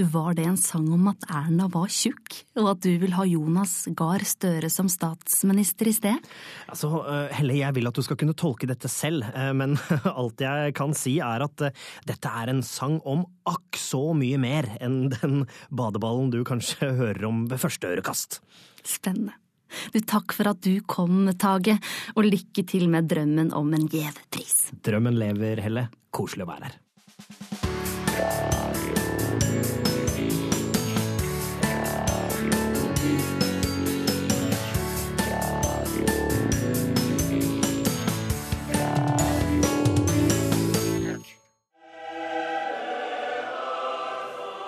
Var det en sang om at Erna var tjukk, og at du vil ha Jonas Gahr Støre som statsminister i sted? Altså, eh, Helle, jeg vil at du skal kunne tolke dette selv, eh, men alt jeg kan si er at eh, dette er en sang om akk så mye mer enn den badeballen du kanskje hører om ved første ørekast. Spennende. Du, Takk for at du kom, Tage, og lykke til med drømmen om en gjev pris. Drømmen lever, Helle. Koselig å være her.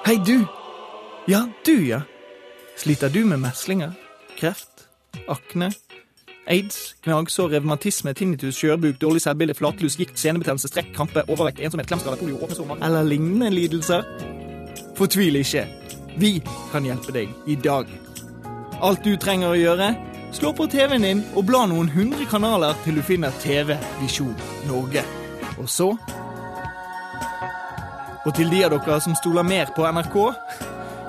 Hei, du! Ja, du, ja. Sliter du med meslinger, kreft, akne, aids, gnagsår, revmatisme, tinnitus, skjørbuk, dårlig selvbilde, flatlus, gikt, senebetennelse, strekk, krampe, overvekt, ensomhet, klemskade, polio, sommer? eller lignende lidelser? Fortvil ikke. Vi kan hjelpe deg i dag. Alt du trenger å gjøre, slå på TV-en din og bla noen hundre kanaler til du finner TV Visjon Norge. Og så og til de av dere som stoler mer på NRK,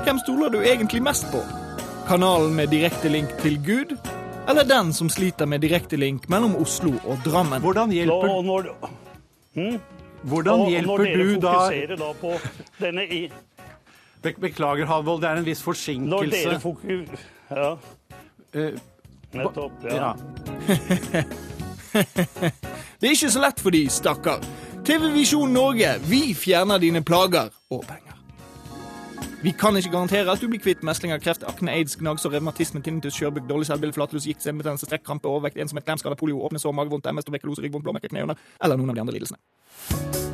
hvem stoler du egentlig mest på? Kanalen med direkte link til Gud, eller den som sliter med direkte link mellom Oslo og Drammen? Hvordan hjelper, Og når, hm? hvordan og hjelper når dere du da fokuserer da på denne i... Be beklager, Halvold, det er en viss forsinkelse. Når dere fokuserer Ja. Uh, Nettopp. Ja. Det er ikke så lett for de, stakkar. TV Visjon Norge, vi fjerner dine plager og penger. Vi kan ikke garantere at du blir kvitt meslinger, kreft, akne, aids, gnagsår, revmatisme, tinnitus, skjørbuk, dårlig selvbilde, flatlus, gikt, semmebetennelse, strekkrampe, overvekt, ensomhet, klemskader, polio, åpne sår, magevondt, MS, tuberkulose, ryggvondt, blåmerker, knehunder eller noen av de andre lidelsene.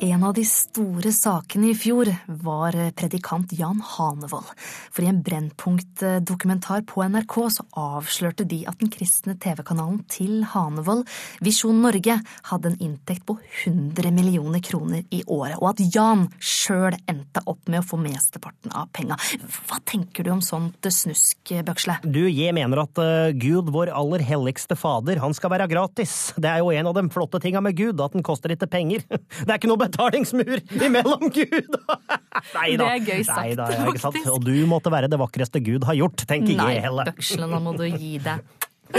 En av de store sakene i fjor var predikant Jan Hanevold. For i en Brennpunkt-dokumentar på NRK så avslørte de at den kristne TV-kanalen til Hanevold, Visjon Norge, hadde en inntekt på 100 millioner kroner i året, og at Jan sjøl endte opp med å få mesteparten av penga. Hva tenker du om sånt snusk, Bøksle? Du, jeg mener at Gud, vår aller helligste fader, han skal være gratis. Det er jo en av de flotte tinga med Gud, at den koster ikke penger. Det er ikke noe betalingsmur imellom Gud! Nei da. Det er gøy sagt, Neida, ja, faktisk. Og du måtte være det vakreste Gud har gjort, tenker Nei, jeg heller. Bøksle, nå må du gi deg.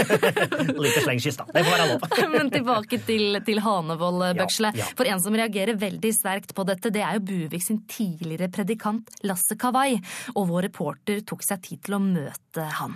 Lite slengkyss, da. Det får være lov. Men tilbake til, til Hanevold, Bøksle. ja. For en som reagerer veldig sterkt på dette, det er jo Buvik sin tidligere predikant Lasse Kawai. Og vår reporter tok seg tid til å møte han.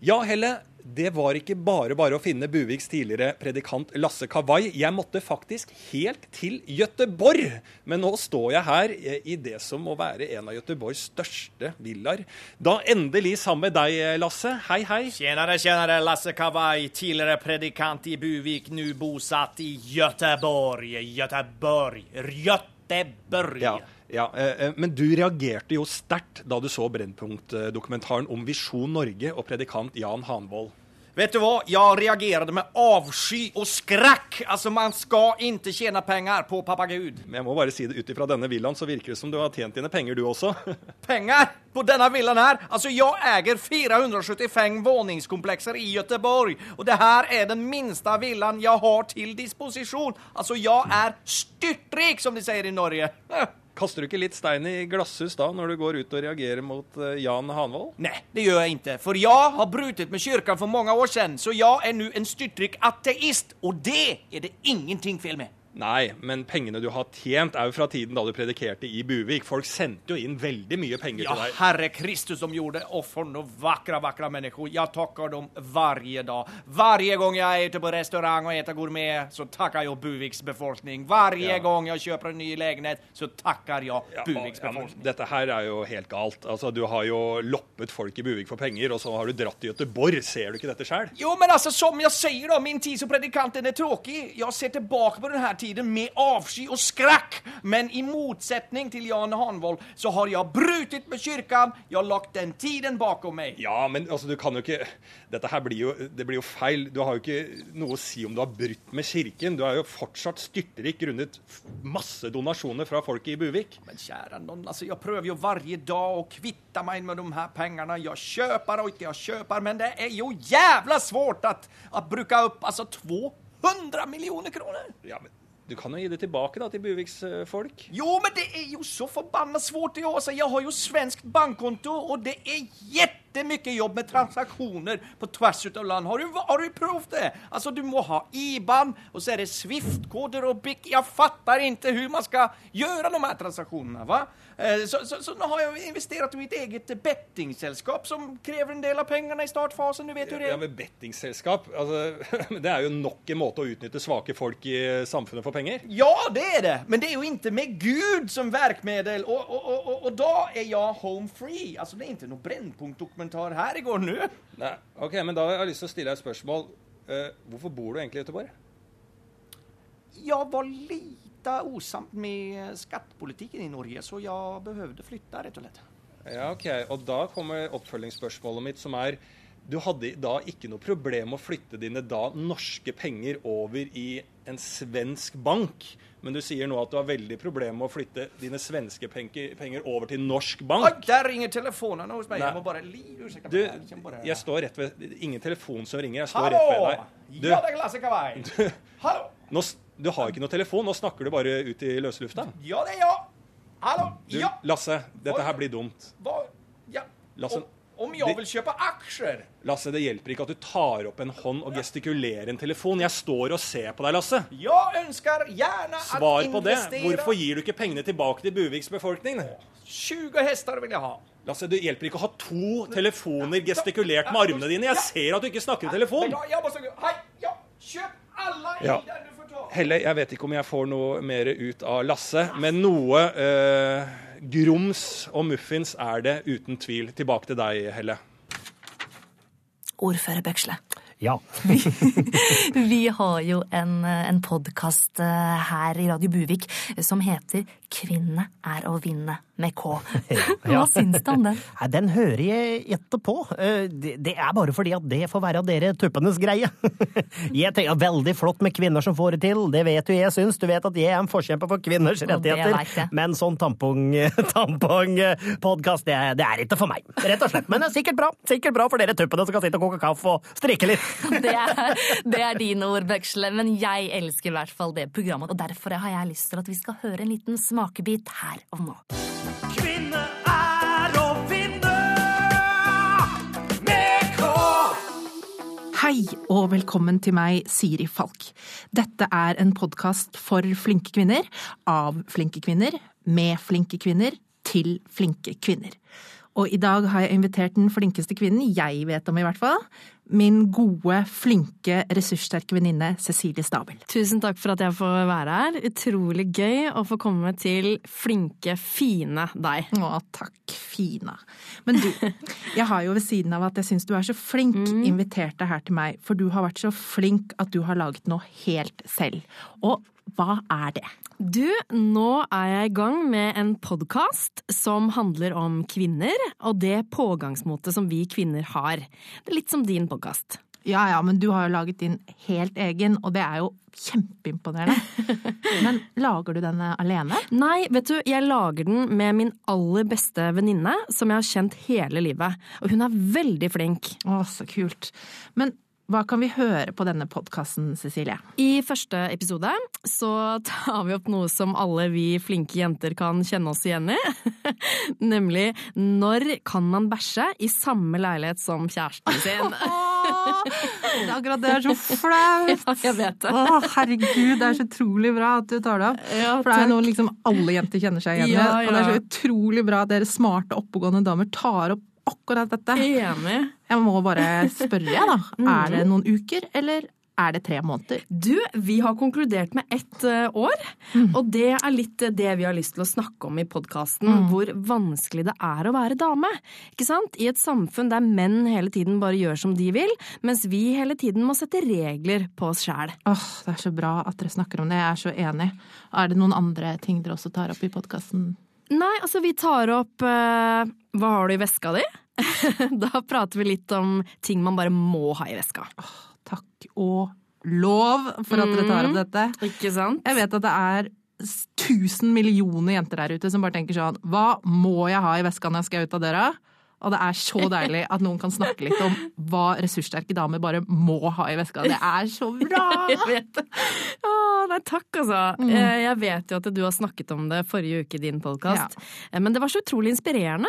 Ja, Helle. Det var ikke bare bare å finne Buviks tidligere predikant Lasse Kawai. Jeg måtte faktisk helt til Gøteborg. Men nå står jeg her eh, i det som må være en av Gøteborgs største villaer. Da endelig sammen med deg, eh, Lasse. Hei, hei. Tjenere, tjenere. Lasse Kawai, tidligere predikant i Buvik, nå bosatt i Gøteborg. Gøteborg. Gøteborg. Ja, ja, eh, eh, Men du reagerte jo sterkt da du så Brennpunkt-dokumentaren om Visjon Norge og predikant Jan Hanvold. Vet du hva? Jeg reagerte med avsky og skrekk. Altså, man skal ikke tjene penger på pappa Gud. Men jeg må bare si det ut ifra denne villaen, så virker det som du har tjent dine penger, du også. penger? på denne villan her? Altså, jeg eier 475 våningskomplekser i Göteborg Og det her er den minste villan jeg har til disposisjon. Altså, jeg er styrtrik som de sier i Norge. Kaster du ikke litt stein i glasshus da, når du går ut og reagerer mot uh, Jan Hanvold? Nei, det gjør jeg ikke. For jeg har brutet med kirken for mange år siden, så jeg er nå en styrtrik ateist. Og det er det ingenting fel med. Nei, men pengene du har tjent, er jo fra tiden da du predikerte i Buvik. Folk sendte jo inn veldig mye penger Ja, til deg. Ja, Herre Kristus de gjorde. Og for noen vakre, vakre mennesker. Jeg takker dem hver dag. Hver gang jeg er ute på restaurant og spiser gourmet så takker jeg Buviks befolkning. Hver Ja. gang jeg kjøper en ny leilighet, så takker jeg Buviks Ja, befolkning. dette her er jo helt galt. Altså, Du har jo loppet folk i Buvik for penger, og så har du dratt til Göteborg. Ser du ikke dette sjøl? Jo, men altså, som jeg sier, da, min tid som predikant er tråkig. Jeg ser tilbake på denne här tiden med avsky og skrekk. Men i motsetning til Jan Hanvold så har jeg brutit med kyrkan. Jeg har lagt den tiden bakom meg. Ja, men altså, du kan jo ikke Dette her blir jo, det blir jo feil. Du har jo ikke noe å si om du har brutt med kirken. Du er jo fortsatt styrtrik grunnet masse donasjoner fra folket i Buvik. Men kjære noen, altså, jeg prøver jo hver dag å kvitte meg med de her pengene. Jeg kjøper og ikke jeg kjøper, men det er jo jævla svårt å bruke opp, altså, alltså 200 millioner kroner! Ja, men du kan jo gi det tilbake da til Buviks eh, folk. Jo, men det er jo så forbanna svårt det också. Jeg har jo svenskt bankkonto og det är jättemycket jobb med transaktioner på tvärs utav land. Har du, har du provat det? Alltså du må ha IBAN och så är det Swift-koder och BIC. Jag fattar inte hur man ska göra de här transaktionerna, va? Eh, Så, så, så nu har jag investerat i mitt eget bettingsällskap som kräver en del av pengarna i startfasen. Du vet hur det Ja, men Bettingselskap alltså, Det er jo nok en måte å utnytte svake folk i samfunnet for penger. Ja, det är det. Men det är ju inte med Gud som verkmedel. Och, och, och, och, och då är jag home free. Alltså det är inte någon her i går nå. Nei, ok, men Da har jeg lyst til å stille deg et spørsmål. Uh, hvorfor bor du egentlig i Göteborg? Jeg var lite osams med skattepolitikken i Norge, så jeg behøvde flytte, rett og slett. Ja, ok. Og da kommer oppfølgingsspørsmålet mitt, som er Du hadde da ikke noe problem med å flytte dine da norske penger over i en svensk bank, men du sier nå at du har veldig problem med å flytte dine svenske penger, over til norsk bank. bank. der ringer telefonen hos meg! Nei. Jeg må bare li... Ursäkta Du, mig. Jag jeg står rett ved Ingen telefon som ringer. Jeg står rett ved deg. Du, Ja, det er Lasse du, Hallo! nå, du har ikke noe telefon, nå snakker du bare ut i løslufta. Ja, det er jag. Hallo! Du, Ja! Lasse, dette her blir dumt. Hva? Ja. Lasse, Och, Om jeg vil kjøpe aksjer? Lasse, det hjelper ikke at du tar opp en hånd og gestikulerer en telefon. Jeg står og ser på deg, Lasse. Jeg ønsker gjerne Svar på det. investere. Hvorfor gir du ikke pengene tilbake til Buviks befolkning? 20 hester vil jeg ha. Lasse, det hjelper ikke å ha to telefoner gestikulert med armene dine. Jeg ser at du ikke snakker i telefon. Hei, ja, kjøp alle Ja. Du får ta. Helle, jeg vet ikke om jeg får noe mer ut av Lasse, men noe eh, grums og muffins er det uten tvil. Tilbake til deg, Helle. Ordfører Bøksle. Ja. Vi har jo en, en podkast her i Radio Buvik som heter Kvinne er å vinne med K. Hva syns du om den? Den hører jeg etterpå. Eh, Det er bare fordi at det får være dere tuppenes greie. Jeg tenker Veldig flott med kvinner som får det til, det vet jo jeg syns. Du vet at jeg er en forkjemper for kvinners rettigheter. Men sånn tampongpodkast, det, det er ikke for meg. Rett og slett. Men det er sikkert bra. Sikkert bra for dere tuppene som kan sitte og koke kaffe og strikke litt. Det er, det er dine ord, Bøksle, men jeg elsker i hvert fall det programmet. Og derfor har jeg lyst til at vi skal høre en liten smakebit her og nå. Kvinne er å vinne med K. Hei og velkommen til meg, Siri Falk. Dette er en podkast for flinke kvinner, av flinke kvinner, med flinke kvinner, til flinke kvinner. Og i dag har jeg invitert den flinkeste kvinnen jeg vet om, i hvert fall. Min gode, flinke, ressurssterke venninne Cecilie Stabel. Tusen takk for at jeg får være her. Utrolig gøy å få komme til flinke, fine deg. Å, takk, Fina. Men du, jeg har jo ved siden av at jeg syns du er så flink, invitert deg her til meg, for du har vært så flink at du har laget noe helt selv. Og hva er det? Du, nå er jeg i gang med en podkast som handler om kvinner, og det pågangsmotet som vi kvinner har. Det er litt som din podkast. Ja ja, men du har jo laget din helt egen, og det er jo kjempeimponerende. Men lager du den alene? Nei, vet du, jeg lager den med min aller beste venninne, som jeg har kjent hele livet. Og hun er veldig flink. Å, så kult. Men hva kan vi høre på denne podkasten, Cecilie? I første episode så tar vi opp noe som alle vi flinke jenter kan kjenne oss igjen i. Nemlig når kan man bæsje i samme leilighet som kjæresten sin? Det er akkurat det er så flaut! Ja, jeg vet det. Å, herregud, det er så utrolig bra at du tar det opp. Ja, For det er noe liksom alle jenter kjenner seg igjen i. Ja, Og det er så utrolig bra at dere smarte, oppegående damer tar opp akkurat dette. Enig. Jeg må bare spørre, jeg, da. Mhm. Er det noen uker, eller er det tre måneder? Du, vi har konkludert med ett år. år, og det er litt eh, det vi har lyst til å snakke om i podkasten. Mm. Hvor vanskelig det er å være dame. Ikke sant? I et samfunn der menn hele tiden bare gjør som de vil, mens vi hele tiden må sette regler på oss sjæl. Åh, Det er så bra at dere snakker om det. Jeg er så enig. Er det noen andre ting dere også tar opp i podkasten? Nei, altså vi tar opp eh, Hva har du i veska di? da prater vi litt om ting man bare må ha i veska. Takk og lov for at dere tar opp dette. dette. Ikke sant? Jeg vet at det er tusen millioner jenter der ute som bare tenker sånn Hva må jeg ha i veska når jeg skal ut av døra? Og det er så deilig at noen kan snakke litt om hva ressurssterke damer bare må ha i veska. Det er så bra! Jeg vet det. Å, nei, takk, altså. Mm. Eh, Jeg vet jo at du har snakket om det forrige uke i din podkast. Men det var så utrolig inspirerende.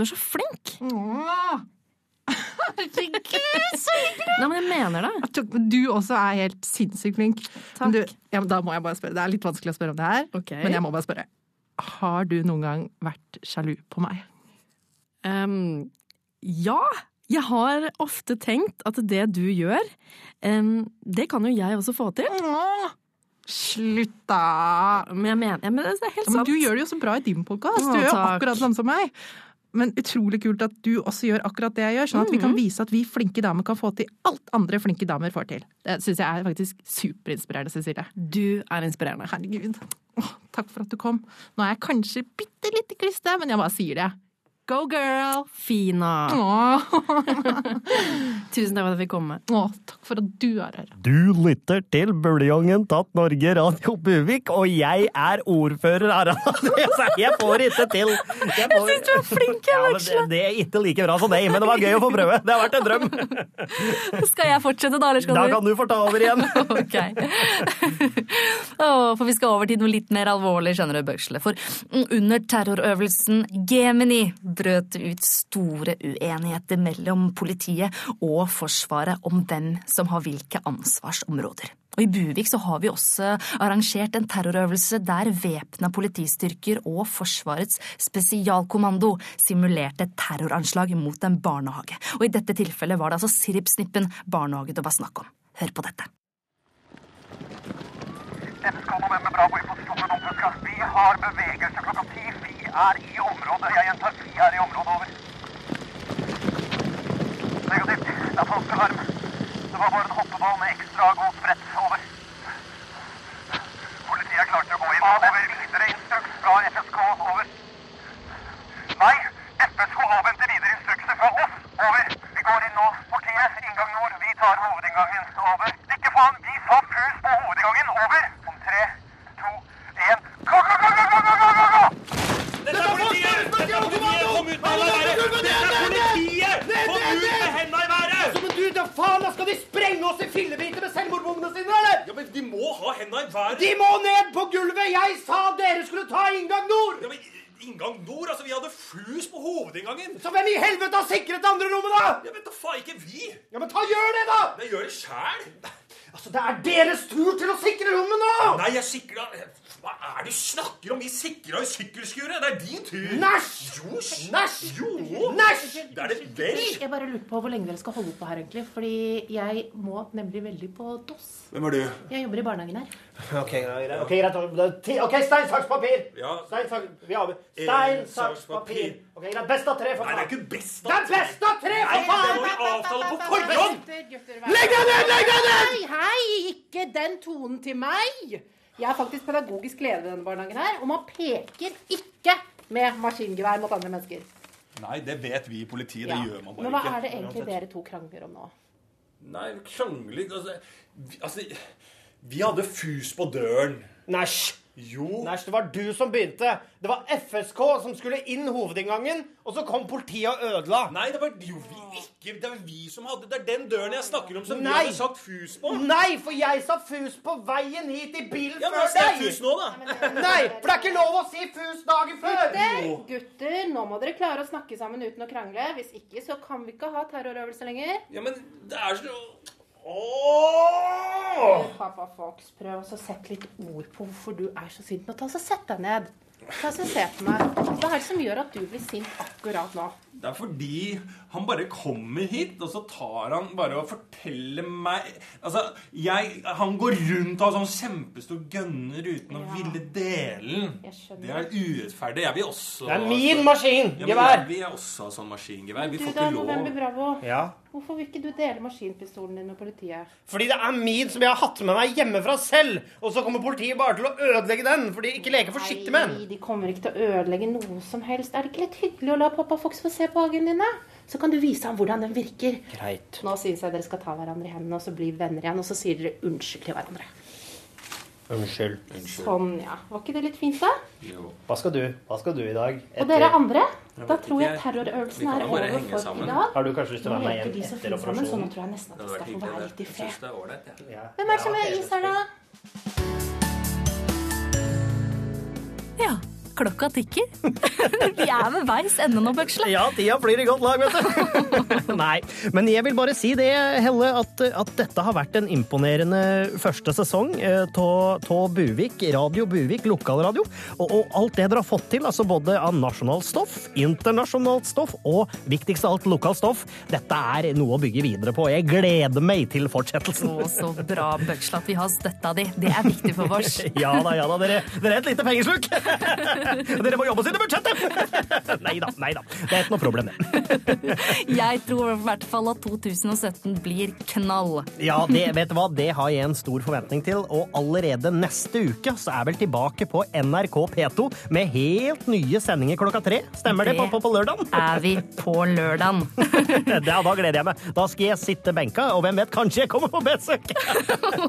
Du er så flink. Herregud, så hyggelig! Nei, men jeg mener det. Du også er helt sinnssykt flink. Men Du, ja, men da må jeg bare spørre. Det er litt vanskelig å spørre om det her, okay. men jeg må bare spørre. Har du noen gang vært sjalu på meg? Um, ja. Jeg har ofte tenkt at det du gjør, um, det kan jo jeg også få til. Slutt, da! Men jeg mener, jeg mener, det er helt Ja, men sant. du gjør det jo så bra i din podkast. Du gjør akkurat det samme som meg. Men utrolig kult at du også gjør akkurat det jeg gjør, sånn at vi Mm. kan vise at vi flinke damer kan få til alt andre flinke damer får til. Det syns jeg er faktisk superinspirerende, Cecilie. Du er inspirerende. Herregud. Åh, takk for at du kom. Nå er jeg kanskje bitte litt i krysset, men jeg bare sier det. Go girl! Fina. Tusen takk for at jeg fikk komme. Åh, takk for at du er her. Du lytter til Buljongen tatt Norge Radio Buvik, og jeg er ordfører Andreas. Jeg får ikke til. Jeg, får... syns du er flink, ja, men det, det er ikke like bra som deg, men det var gøy å få prøve. Det har vært en drøm. Skal jeg fortsette, da, eller skal Da du? kan du få ta over igjen. Ok. Oh, for vi skal over til noe litt mer alvorlig, skjønner du, Bøksle. For mm, under terrorøvelsen Gemini brøt ut store uenigheter mellom politiet og Forsvaret om hvem som har hvilke ansvarsområder. Og I Buvik så har vi også arrangert en terrorøvelse der væpna politistyrker og Forsvarets spesialkommando simulerte terroranslag mot en barnehage. Og I dette tilfellet var det altså Siripsnippen barnehage det var snakk om. Hør på dette. November i posisjon med domputkast. Vi har bevegelse klokka ti. Er i området. Jeg gjentar, vi er i området. Over. Negativt. Det er falskalarm. Det var bare en hoppeball med ekstra god sprett. Over. Politiet er klart til å gå inn. Over. Videre instruks fra FSK. Over. Nei, FSK avventer videre instrukser fra oss. Over. Vi går inn nå. Politiet, inngang nord. Vi tar hovedinngangen. Over. Ikke faen, vi sa pus på hovedinngangen. Over. Skal de sprenge oss i fillebiter med selvmordbombene sine, eller? Ja, men De må ha hendene i været! De må ned på gulvet! Jeg sa dere skulle ta inngang nord! Ja, men Inngang nord? Altså, vi hadde flus på hovedinngangen! Så hvem i helvete har sikret det andre rommet, da? Ja, men da faen ikke vi! Ja, men ta gjør det, da! Jeg gjør det sjæl! Altså, det er deres tur til å sikre rommet nå! Nei, jeg sikra Hva er det du snakker om? Vi sikra jo sykkelskuret! Det er din tur! Næsj! Jo, Næsj! Jo! Næsj! Det er det vel! Jeg bare lurte på hvor lenge dere skal holde på her, egentlig. Fordi jeg må nemlig veldig på DOS. Hvem er du? Jeg jobber i barnehagen her. Ok, greit. Ok, greit. Ok, stein, saks, papir! Ja. Stein, saks, vi har Stein, saks, papir. Ok, greit. Best av tre, for faen. Nei, det er faen. ikke best Det er best av tre, Nei, for det må vi avtale på forhånd! Legg deg ned! Legg deg ned! Hei, hei! Ikke den tonen til meg! Jeg er faktisk pedagogisk leder i denne barnehagen her, og man peker ikke med maskingevær mot andre mennesker. Nei, det vet vi i politiet. Det Ja. gjør man bare ikke. Men hva ikke. er det egentlig dere to krangler om nå? Nei, krangling altså, vi, altså Vi hadde fus på døren. Næsj! Jo. Nei, det var du som begynte. Det var FSK som skulle inn hovedinngangen, og så kom politiet og ødela. Nei, det var jo vi ikke. Det var vi som hadde Det er den døren jeg snakker om, som vi du hadde sagt fus på. Nei, for jeg sa fus på veien hit i bilen Ja, men før det deg! fus nå, da. Nei, for det er ikke lov å si fus dagen før! Gutter, gutter, nå må dere klare å snakke sammen uten å krangle. Hvis ikke så kan vi ikke ha terrorøvelse lenger. Ja, men det er så Pappa Fox, prøv å sette litt ord på hvorfor du er så sint. Nå ta så Sett deg ned. Ta så Se på meg. Hva er det som gjør at du blir sint akkurat nå? Det er fordi han bare kommer hit, og så tar han bare og forteller meg Altså, jeg Han går rundt og har sånn kjempestor gønner uten å ville dele den. Det er urettferdig. Jeg vil også Det er min maskingevær. Ja, men er også ha sånn maskingevær. Vi Du får da, ikke November lov. Bravo. Ja. Hvorfor vil ikke du dele maskinpistolen din med politiet? Fordi det er min som jeg har hatt med meg hjemmefra selv. Og så kommer politiet bare til å ødelegge den, for de ikke leker forsiktig med den. Nei, de kommer ikke til å ødelegge noe som helst. Er det ikke litt hyggelig å la pappa Fox få se på hagen dine. Så kan du vise ham hvordan den virker. Greit. Nå syns jeg dere skal ta hverandre i hendene og så bli venner igjen, og så sier dere unnskyld til hverandre. Unnskyld. Sånn, ja. Var ikke det litt fint, da? Jo. Hva skal du? Hva skal du i dag? Og dere andre? Da tror jeg terrorøvelsen er over for i dag. Har du kanskje lyst til å være med hjem etter operasjonen? sammen, så nå tror jeg nesten at de skal få være litt i fred. det er ålreit. Ja. Hvem er det som er is her, da? Ja, klokka tikker. Vi er ved veis ende nå, Bøksle. Ja, tida flyr i godt lag, vet du. Nei, men jeg vil bare si det, Helle, at, at dette har vært en imponerende første sesong av Buvik, Radio Buvik, lokalradio. Og, og alt det dere har fått til, altså både av nasjonalt stoff, internasjonalt stoff og viktigst av alt lokalt stoff, dette er noe å bygge videre på. Jeg gleder meg til fortsettelsen. Å, så bra, Bøksle, at vi har støtta di. Det er viktig for oss. Ja da, ja da, dere, dere er et lite pengesluk. Dere må jobbe oss inn i budsjettet. Nei da, nei da. Det er ikke noe problem, det. Jeg tror i hvert fall at 2017 blir knall. Ja, det, vet du hva? det har jeg en stor forventning til. Og allerede neste uke så er vel tilbake på NRK P2 med helt nye sendinger klokka tre. Stemmer det, Det på, på, på lørdagen? Er vi på lørdagen? Ja, da gleder jeg meg. Da skal jeg sitte benka, og hvem vet, kanskje jeg kommer på besøk!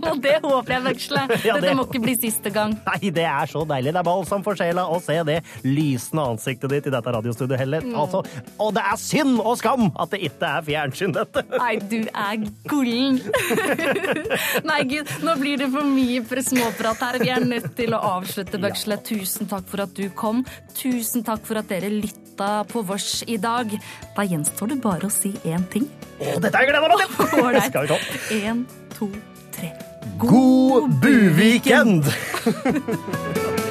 Og det håper jeg, Bøksle. Ja, det- må ikke bli siste gang. Nei, det er så deilig. Det er balsam for sjela å se det lysende ansiktet ditt i dette radiostudioet, Helle. Altså, og det er synd og skam at det ikke er fjernsyn, dette. Nei, du er gullen. Nei, gud, nå blir det for mye for småprat her. Vi er nødt til å avslutte, Bøksle. Tusen takk for at du kom. Tusen takk for at dere lytta på vårs i dag. Da gjenstår det bare å si én ting. Å, dette gleder jeg meg til! Ålreit. Én, to, tre. God buvikend!